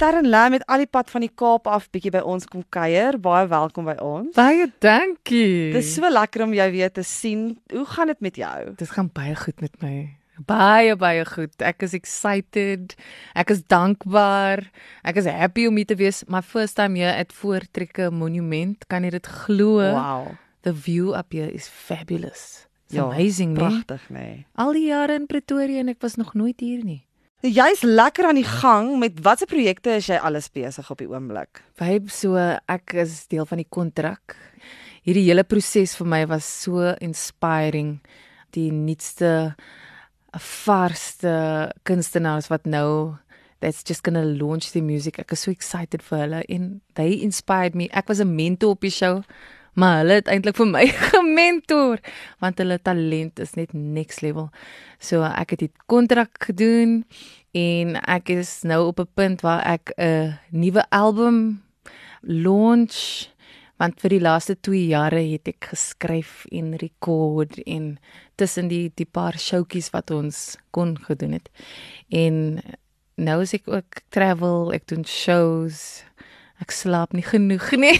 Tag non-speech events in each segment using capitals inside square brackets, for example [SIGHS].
Terren Lam het al die pad van die Kaap af bietjie by ons kom kuier. Baie welkom by ons. Baie dankie. Dit is so lekker om jou weer te sien. Hoe gaan dit met jou? Dit gaan baie goed met my. Baie baie goed. Ek is excited. Ek is dankbaar. Ek is happy om hier te wees. My first time hier at Voortrekke Monument. Kan jy dit glo? Wow. The view up here is fabulous. It's Ja, amazing. Pragtig, nee. Al die jare in Pretoria en ek was nog nooit hier nie. Jy's lekker aan die gang met watse projekte is jy alles besig op die oomblik? Vibe so ek is deel van die kontrak. Hierdie hele proses vir my was so inspiring. Die nuutste vaarste kunstenaars wat nou that's just going to launch the music. Ek is so excited vir hulle en they inspired me. Ek was 'n mentor op die show, maar hulle het eintlik vir my [LAUGHS] gementor want hulle talent is net next level. So ek het die kontrak gedoen en ek is nou op 'n punt waar ek 'n nuwe album launch want vir die laaste 2 jare het ek geskryf en rekord en tussen die die paar showtjies wat ons kon gedoen het. En nou is ek ook travel, ek doen shows. Ek slaap nie genoeg nie.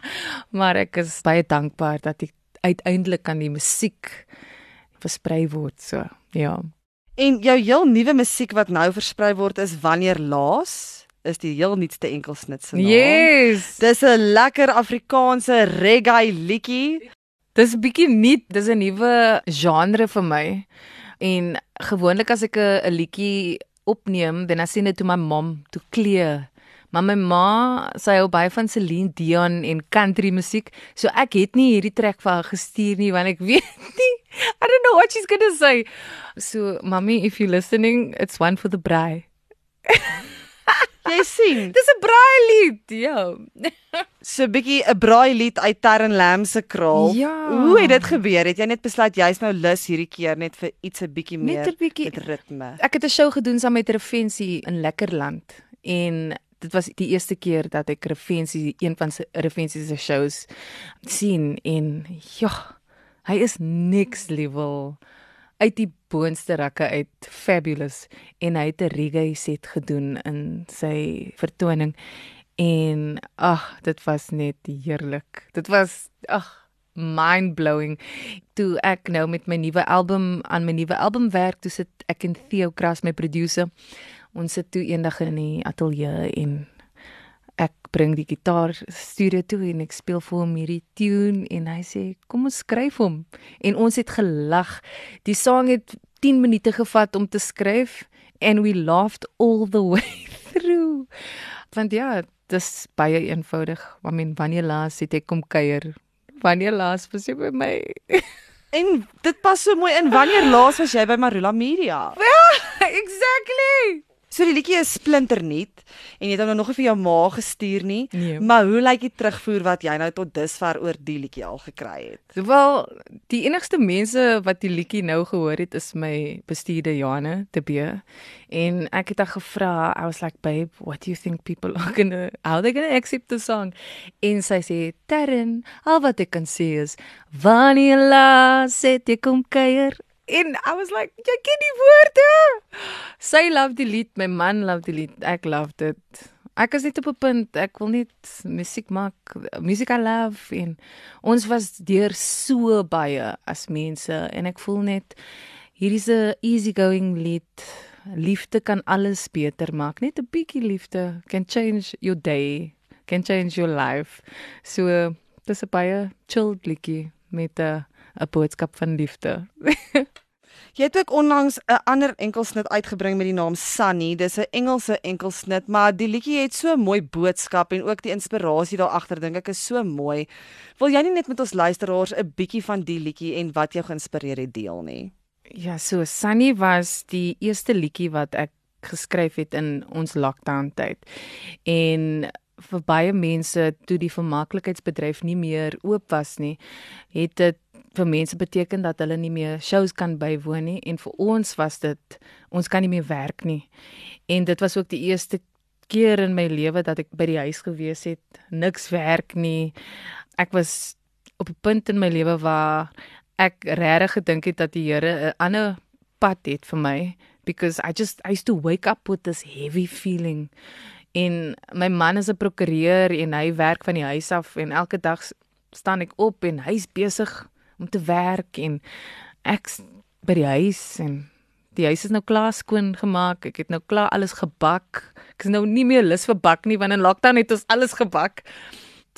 [LAUGHS] maar ek is baie dankbaar dat ek uiteindelik aan die musiek versprei word so. Ja. En jou heel nuwe musiek wat nou versprei word is Wanneer Laas is die heel nuutste enkelsnit se naam. Yes. Dis 'n lekker Afrikaanse reggae liedjie. Dis 'n bietjie nuut, dis 'n nuwe genre vir my. En gewoonlik as ek 'n liedjie opneem, dan as ek dit toe my mom toe klee. Maar my ma, sy hou baie van Celine Dion en country musiek. So ek het nie hierdie trek vir haar gestuur nie want ek [LAUGHS] weet nie. I don't know what she's going to say. So, mommy, if you're listening, it's one for the braai. [LAUGHS] Jy sien, [LAUGHS] Dis 'n braai lied. Ja. so 'n bietjie 'n braai lied uit Terren Lam se kraal. Ja. Hoe het dit gebeur? Het jy net besluit jy's nou lus hierdie keer net vir iets 'n bietjie meer bietjie met ritme? Ek het 'n show gedoen saam met Refensie in Lekkerland en dit was die eerste keer dat ek Refensie een van sy Refensie se shows sien en ja, hy is next level uit die boonste rakke uit fabulous. En hy het 'n reggae set gedoen in sy vertoning. En ag dit was net heerlik. Dit was ag mind blowing toe ek nou met my nuwe album aan my nuwe album werk toe sit ek en Theo Kras my producer ons sit toe eendag in die ateljee en ek bring die gitaar studio toe en ek speel vir hom hierdie tune en hy sê kom ons skryf hom. En ons het gelag. Die sang het 10 minute gevat om te skryf and we laughed all the way [LAUGHS] through. Want ja dis baie eenvoudig. I mean wanneer laas het ek kom kuier? Wanneer laas was jy by my? [LAUGHS] En dit pas so mooi in. Wanneer laas was jy by Marula Media? [LAUGHS] exactly So die liedjie is splinternuut en jy het hom nou nog nie vir jou ma gestuur nie. Nee. Maar hoe lyk die terugvoer wat jy nou tot dusver oor die liedjie al gekry het? Wel, die enigste mense wat die liedjie nou gehoor het is my bestuurder Jane te be. En ek het haar gevra, I was like, "Babe, what do you think people are going to how they going to accept the song?" En sy sê, "Terren, al wat ek kan sê is, vanilla sit jy kom kuier." En I was like, "Jy ken die woorde." Sy love die lied, my man love die lied, ek love dit. Ek is net op 'n punt, ek wil net musiek maak, musiek I love en ons was deur so baie as mense en ek voel net hierdie's 'n easygoing lied. Liefde kan alles beter maak. Net 'n bietjie liefde can change your day, can change your life. So dis 'n baie chill liedjie met 'n 'n boodskap van liefde. [LAUGHS] Jy het ook onlangs 'n ander enkelsnit uitgebring met die naam Sunny. Dis 'n Engelse enkelsnit, maar die liedjie het so 'n mooi boodskap en ook die inspirasie daar agter dink ek is so mooi. Wil jy nie net met ons luisteraars 'n bietjie van die liedjie en wat jou geïnspireer het deel nie? Ja, so Sunny was die eerste liedjie wat ek geskryf het in ons lockdown tyd. En vir baie mense toe die vermaaklikheidsbedryf nie meer oop was nie, het dit vir mense beteken dat hulle nie meer shows kan bywoon nie en vir ons was dit ons kan nie meer werk nie. En dit was ook die eerste keer in my lewe dat ek by die huis gewees het, niks werk nie. Ek was op 'n punt in my lewe waar ek regtig gedink het dat die Here 'n ander pad het vir my because I just I used to wake up with this heavy feeling En my man is 'n prokureur en hy werk van die huis af en elke dag staan ek op en hy's besig om te werk en ek by die huis en die huis is nou klaar skoon gemaak. Ek het nou klaar alles gebak. Ek is nou nie meer lus vir bak nie want in lockdown het ons alles gebak.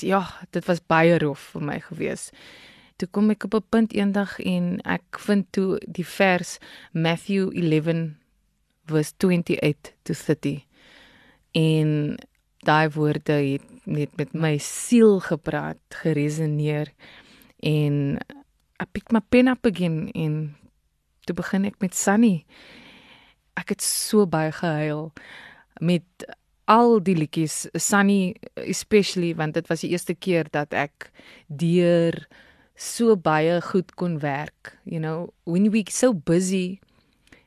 Ja, dit was baie rof vir my gewees. Toe kom ek op 'n punt eendag en ek vind toe die vers Matthew 11 vers 28 to 30. En daai woorde het net met my siel gepraat, geresoneer en ek pick my pen up again en toe begin ek met Sunny. Ek het so baie gehuil met al die liedjies Sunny especially want dit was die eerste keer dat ek deur so baie goed kon werk. You know, when we so busy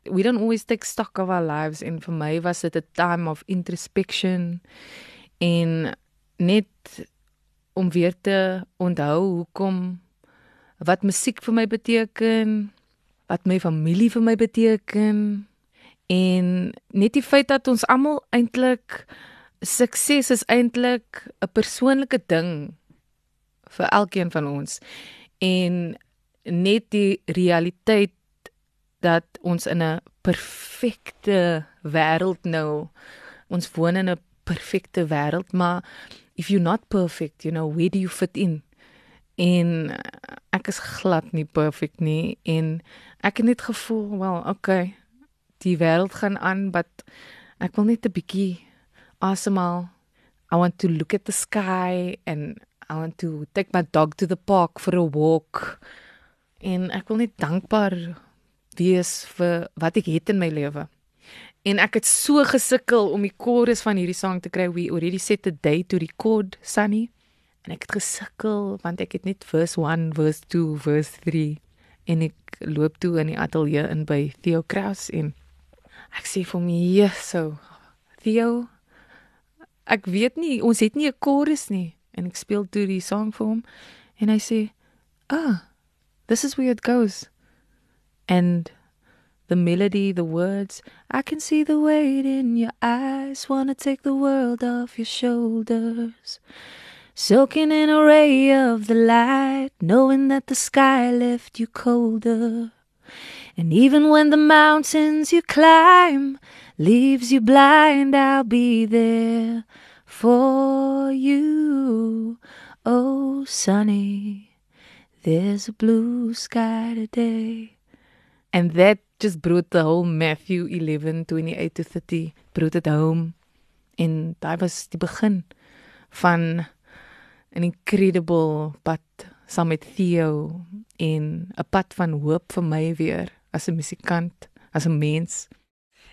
we don't always take stock of our lives en vir my was dit 'n time of introspection en net om weer te onthou hoekom wat musiek vir my beteken, wat my familie vir my beteken en net die feit dat ons almal eintlik sukses is eintlik 'n persoonlike ding vir elkeen van ons. En net die realiteit dat ons in 'n perfekte wêreld nou ons woon in 'n perfekte wêreld maar if you're not perfect you know where do you fit in? En ek is glad nie perfek nie en ek het net gevoel wel okay die wêreld gaan aan but ek wil net 'n bietjie asemhaal. I want to look at the sky and i want to take my dog to the park for a walk. En ek wil net dankbaar wees vir wat ek het in my lewe. En ek het so gesukkel om die chorus van hierdie sang te kry. We already set the day to record Sunny. En ek het gesukkel want ek het net verse 1, verse 2, verse 3 en ek loop toe in die ateljee in by Theo Kraus en ek sê vir my, "So, Theo, ek weet nie, ons het nie 'n chorus nie." En ek speel toe die sang vir hom en hy sê, "Ah, this is where it goes." And the melody, the words. I can see the weight in your eyes, wanna take the world off your shoulders. Soaking in a ray of the light, knowing that the sky left you colder. And even when the mountains you climb leaves you blind, I'll be there for you. Oh, sunny, there's a blue sky today. And that just brought the whole Matthew 11 28 to 30 brought it home. En daai was die begin van 'n incredible pad saam met Theo en 'n pad van hoop vir my weer as 'n musikant, as 'n mens.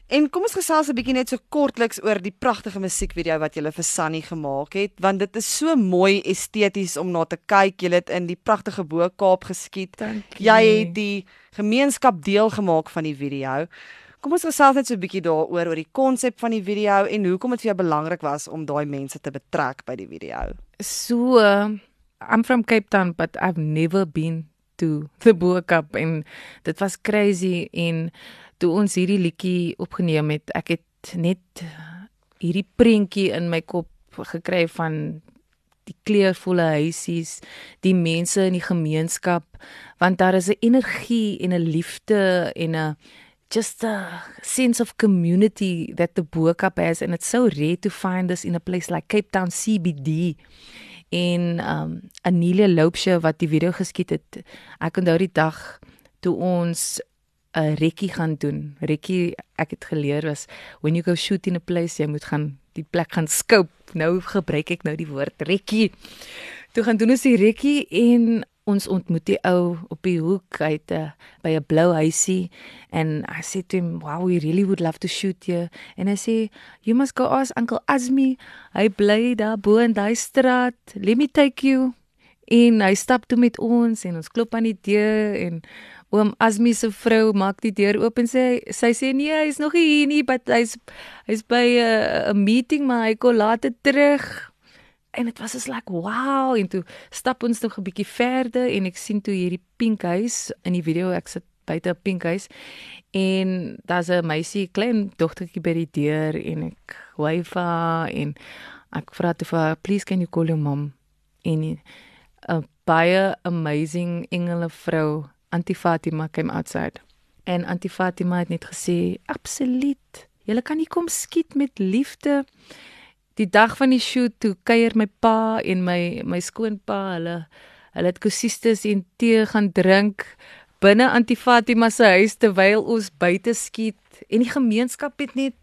En kom ons gesels 'n bietjie net so kortliks oor die pragtige musiekvideo wat jy vir Sunny gemaak het, want dit is so mooi esteties om na te kyk. Jy het in die pragtige Bo-Kaap geskiet. Jy het die gemeenskap deel gemaak van die video. Kom ons gesels net so 'n bietjie daaroor oor die konsep van die video en hoekom dit vir jou belangrik was om daai mense te betrek by die video. So, uh, I'm from Cape Town, but I've never been to the Bo-Kaap en dit was crazy en toe ons hierdie liedjie opgeneem het, ek het net hierdie prentjie in my kop gekry van die kleurvolle huisies, die mense in die gemeenskap, want daar is 'n energie en 'n liefde en 'n just a sense of community that the Boekap has and it's so rare to find this in a place like Cape Town CBD. En um Anelia Loupshe wat die video geskiet het. Ek onthou die dag toe ons 'n rekkie gaan doen. Rekkie, ek het geleer was when you go shoot in a place, jy moet gaan die plek gaan scope. Nou gebruik ek nou die woord rekkie. Toe gaan doen ons die rekkie en ons ontmoet die ou op die hoek uit 'n uh, by 'n blou huisie en I said to him, "Wow, we really would love to shoot here." En hy sê, "You must go ask Uncle Azmi. Hy bly daar bo in daai straat. Let me take you." En hy stap toe met ons en ons klop aan die deur en oom Asmi se vrou maak die deur oop en sê sy sê nee, hy's nog hier nie, but hy's hy's by 'n 'n meeting maar hy kom later terug. En dit was so like wow en toe stap ons nog 'n bietjie verder en ek sien toe hierdie pink huis in die video ek sit buite 'n pink huis en daar's 'n meisie, klein dogtertjie by die deur en ek wave haar en ek vra toe vir haar, "Please can you call your mom?" En 'n baie amazing engele vrou, Auntie Fatima came outside. En Auntie Fatima het net gesê, "Absoluut. Julle kan hier kom skiet met liefde." Die dag van die shoot toe kuier my pa en my my skoonpa, hulle hulle het kosistes en tee gaan drink binne Auntie Fatima se huis terwyl ons buite skiet en die gemeenskap het net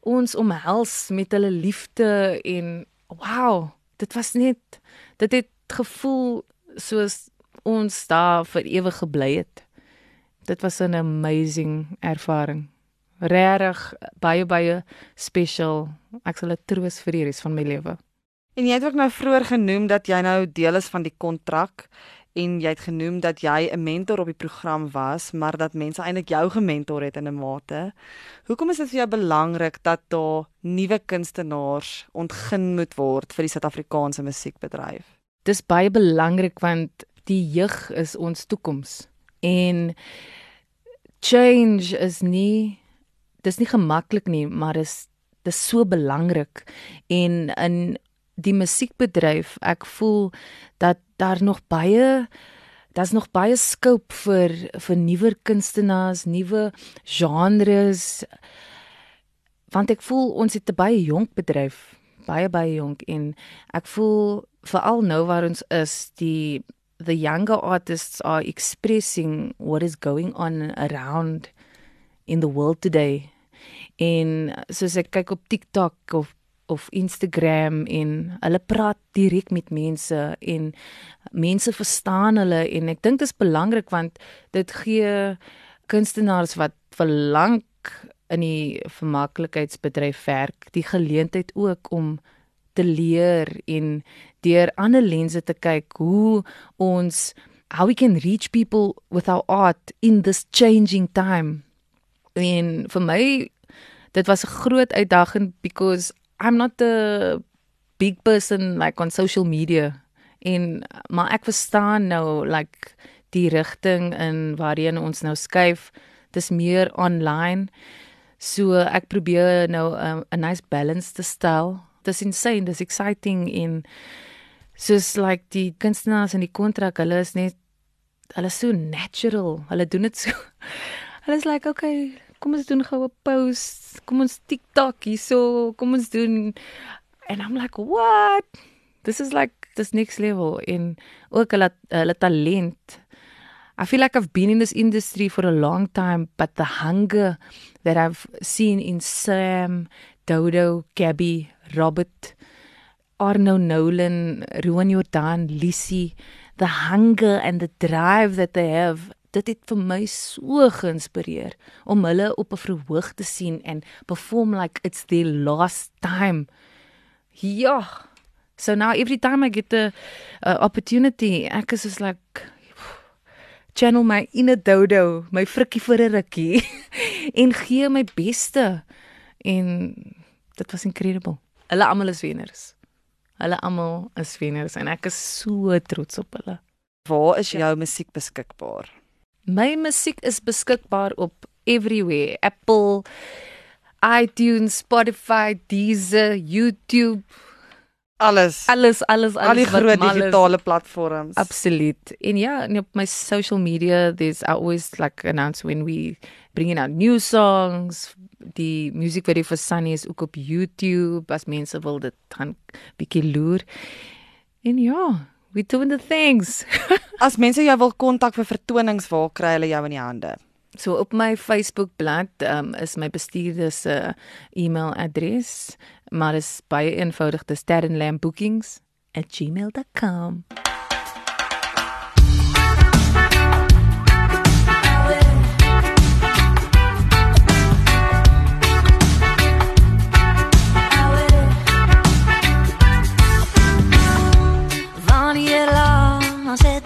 ons omhels met hulle liefde en wow, dit was net dit het gevoel soos ons daar vir ewig gebly het. Dit was 'n amazing ervaring. Regtig baie baie special. Ek sal dit troos vir die res van my lewe. En jy het ook nou vroeër genoem dat jy nou deel is van die kontrak en jy het genoem dat jy 'n mentor op die program was, maar dat mense eintlik jou gementor het in 'n mate. Hoekom is dit vir jou belangrik dat daar nuwe kunstenaars ontgin moet word vir die Suid-Afrikaanse musiekbedryf? Dis baie belangrik want die jeug is ons toekoms. En change is nie dis nie gemaklik nie, maar is dis so belangrik. En in die musiekbedryf ek voel dat daar nog baie daar's nog baie scope vir vir nuwer kunstenaars, nuwe genres. Want ek voel ons het 'n baie jonk bedryf, baie baie jonk. En ek voel veral nou waar ons is die the younger artists are expressing what is going on around in the world today. En soos ek kyk op TikTok of of Instagram en hulle praat direk met mense en mense verstaan hulle en ek dink dit is belangrik want dit gee kunstenaars wat vir lank in die vermaaklikheidsbedryf werk die geleentheid ook om te leer en deur ander lense te kyk hoe ons how we can reach people with our art in this changing time. En vir my dit was 'n groot uitdaging because I'm not the big person like on social media. En maar ek verstaan nou like die rigting in waarheen ons nou skuif. Dis meer online. So ek probeer nou 'n um, nice balance te stel dis insane dis exciting en soos like die kunstenaars in die kontrak hulle is net hulle is so natural. Hulle doen dit so. [LAUGHS] Hulle is like okay kom ons doen gou 'n post, kom ons TikTok hierso, kom ons doen. And I'm like, "What? This is like this next level. In ook hulle hulle talent." I feel like I've been in this industry for a long time, but the hunger that I've seen in Sam, Dodo, Gabby, Robert, Arno Nolan, Ruan Jordan, Lissy, the hunger and the drive that they have dit het vir my so geïnspireer om hulle op 'n verhoog te sien en perform like it's their last time. Ja. So now every time I get the uh, opportunity, ek is just like [SIGHS] channel my inner dodo, my frikkie vir 'n rukkie [LAUGHS] en gee my beste. En dit was incredible. Hulle almal is wenners. Hulle almal is wenners en ek is so trots op hulle. Waar is jou musiek beskikbaar? My musiek is beskikbaar op everywhere. Apple, iTunes, Spotify, Deezer, YouTube. Alles. Alles, alles, alles. Al die groot digitale platforms. Absoluut. En ja, en op my social media, there's always like announce when we bring in our new songs. Die musiek video vir Sunny is ook op YouTube. As mense wil dit gaan bietjie loer. En ja, we doing the things. [LAUGHS] As mense jou wil kontak vir vertonings, waar kry hulle jou in die hande? So op my Facebook bladsy um, is my bestuurder se uh, e-mailadres, maar dit is baie eenvoudig, dis sterrenlampbookings@gmail.com.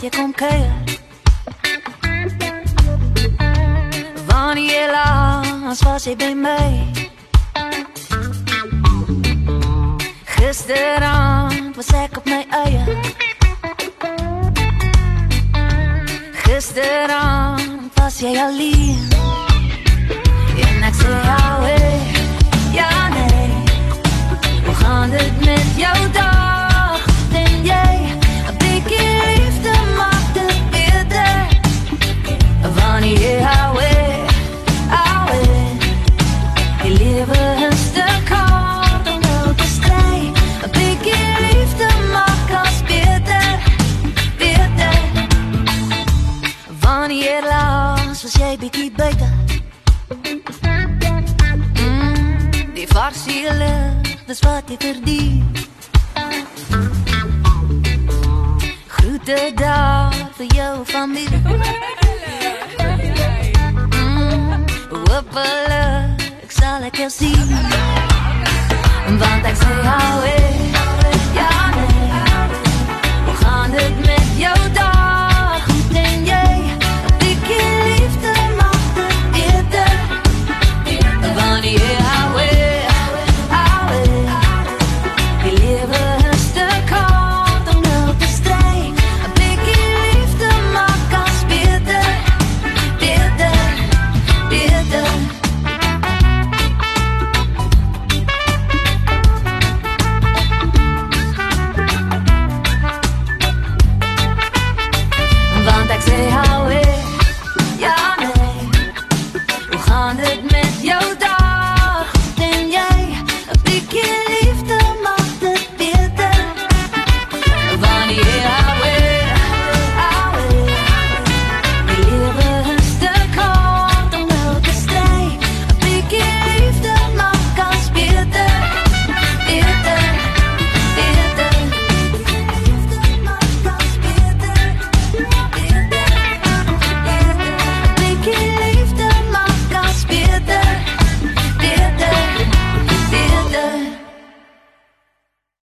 jy kom kuier. Wanneer jy laat was jy by my. Jou dag? Parsiele, dis wat jy verdien. Groete daar vir jou familie. Mm, hoop hulle, ek sal ek jou sien. Want ek sê hou ek, ja nee. Hoe gaan dit met jou?